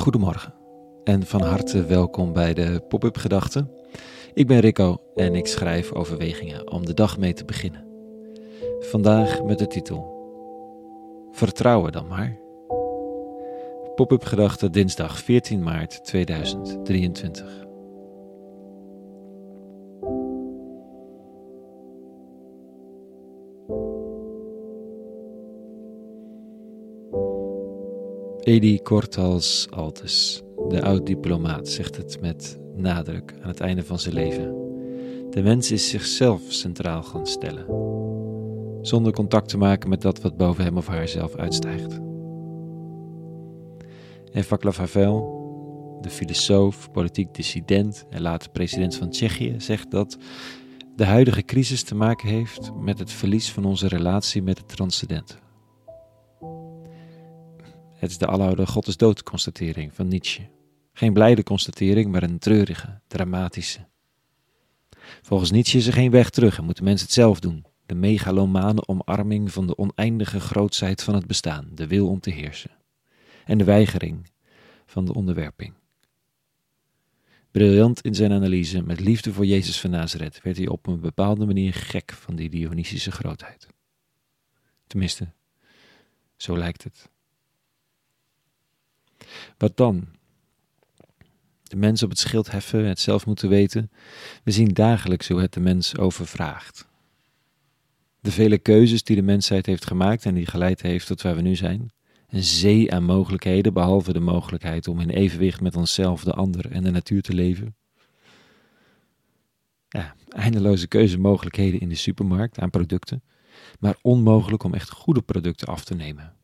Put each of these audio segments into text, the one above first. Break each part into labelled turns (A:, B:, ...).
A: Goedemorgen en van harte welkom bij de Pop-up Gedachten. Ik ben Rico en ik schrijf overwegingen om de dag mee te beginnen. Vandaag met de titel Vertrouwen dan maar. Pop-up Gedachten dinsdag 14 maart 2023. Edi Kortals Altes, de oud-diplomaat, zegt het met nadruk aan het einde van zijn leven. De mens is zichzelf centraal gaan stellen, zonder contact te maken met dat wat boven hem of haar zelf uitstijgt. En Václav Havel, de filosoof, politiek dissident en later president van Tsjechië, zegt dat de huidige crisis te maken heeft met het verlies van onze relatie met het transcendente. Het is de aloude God is dood constatering van Nietzsche. Geen blijde constatering, maar een treurige, dramatische. Volgens Nietzsche is er geen weg terug en moeten mensen het zelf doen. De megalomane omarming van de oneindige grootsheid van het bestaan, de wil om te heersen. En de weigering van de onderwerping. Briljant in zijn analyse, met liefde voor Jezus van Nazareth, werd hij op een bepaalde manier gek van die Dionysische grootheid. Tenminste, zo lijkt het. Wat dan? De mens op het schild heffen, het zelf moeten weten. We zien dagelijks hoe het de mens overvraagt. De vele keuzes die de mensheid heeft gemaakt en die geleid heeft tot waar we nu zijn. Een zee aan mogelijkheden, behalve de mogelijkheid om in evenwicht met onszelf, de ander en de natuur te leven. Ja, eindeloze keuzemogelijkheden in de supermarkt aan producten, maar onmogelijk om echt goede producten af te nemen.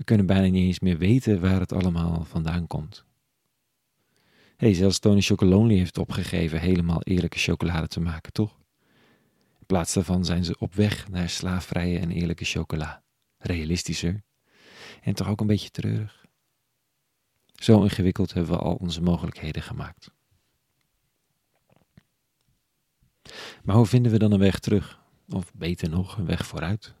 A: We kunnen bijna niet eens meer weten waar het allemaal vandaan komt. hey, zelfs Tony Chocolonely heeft opgegeven helemaal eerlijke chocolade te maken, toch? In plaats daarvan zijn ze op weg naar slaafvrije en eerlijke chocola. Realistischer en toch ook een beetje treurig. Zo ingewikkeld hebben we al onze mogelijkheden gemaakt. Maar hoe vinden we dan een weg terug? Of beter nog, een weg vooruit?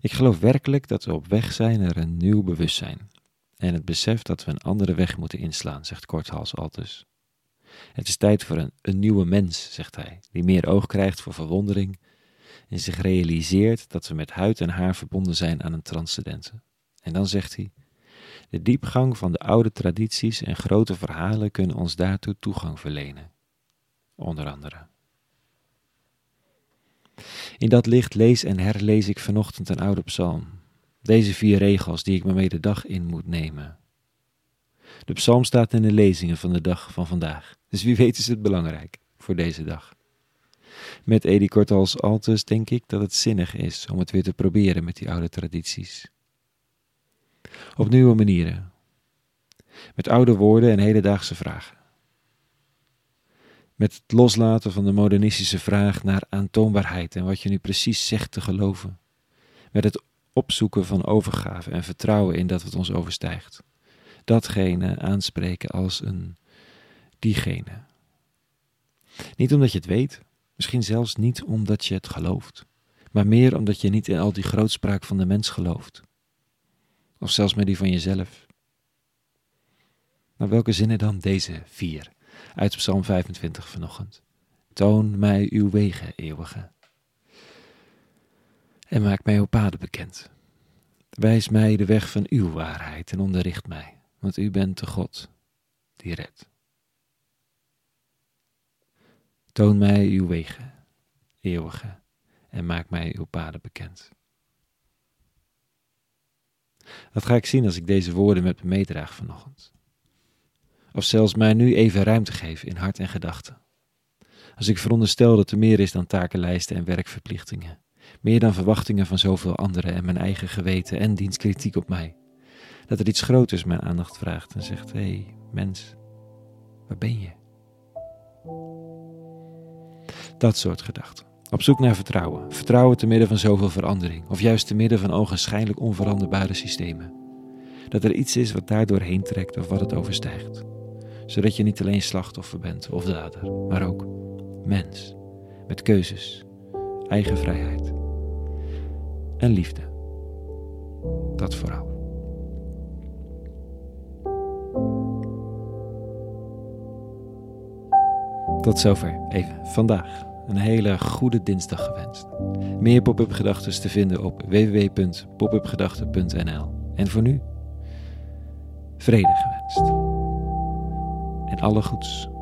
A: Ik geloof werkelijk dat we op weg zijn naar een nieuw bewustzijn en het besef dat we een andere weg moeten inslaan, zegt Korthals Altus. Het is tijd voor een, een nieuwe mens, zegt hij, die meer oog krijgt voor verwondering en zich realiseert dat we met huid en haar verbonden zijn aan een transcendente. En dan zegt hij: De diepgang van de oude tradities en grote verhalen kunnen ons daartoe toegang verlenen. Onder andere. In dat licht lees en herlees ik vanochtend een oude psalm. Deze vier regels die ik me mee de dag in moet nemen. De psalm staat in de lezingen van de dag van vandaag, dus wie weet is het belangrijk voor deze dag. Met Edi Kortals Altus denk ik dat het zinnig is om het weer te proberen met die oude tradities. Op nieuwe manieren. Met oude woorden en hedendaagse vragen. Met het loslaten van de modernistische vraag naar aantoonbaarheid en wat je nu precies zegt te geloven. Met het opzoeken van overgave en vertrouwen in dat wat ons overstijgt. Datgene aanspreken als een diegene. Niet omdat je het weet, misschien zelfs niet omdat je het gelooft, maar meer omdat je niet in al die grootspraak van de mens gelooft. Of zelfs met die van jezelf. Maar welke zinnen dan deze vier? Uit Psalm 25 vanochtend. Toon mij uw wegen, eeuwige. En maak mij uw paden bekend. Wijs mij de weg van uw waarheid en onderricht mij, want u bent de God die redt. Toon mij uw wegen, eeuwige, en maak mij uw paden bekend. Dat ga ik zien als ik deze woorden met me meedraag vanochtend of zelfs mij nu even ruimte geven in hart en gedachten. Als ik veronderstel dat er meer is dan takenlijsten en werkverplichtingen, meer dan verwachtingen van zoveel anderen en mijn eigen geweten en dienstkritiek op mij, dat er iets groters mijn aandacht vraagt en zegt: hé, hey, mens, waar ben je? Dat soort gedachten. Op zoek naar vertrouwen. Vertrouwen te midden van zoveel verandering, of juist te midden van ogenschijnlijk onveranderbare systemen. Dat er iets is wat daar doorheen trekt of wat het overstijgt zodat je niet alleen slachtoffer bent of dader, maar ook mens, met keuzes, eigen vrijheid en liefde. Dat vooral. Tot zover even vandaag. Een hele goede dinsdag gewenst. Meer pop-up gedachten te vinden op www.popupgedachten.nl. En voor nu, vrede gewenst. Alle goeds.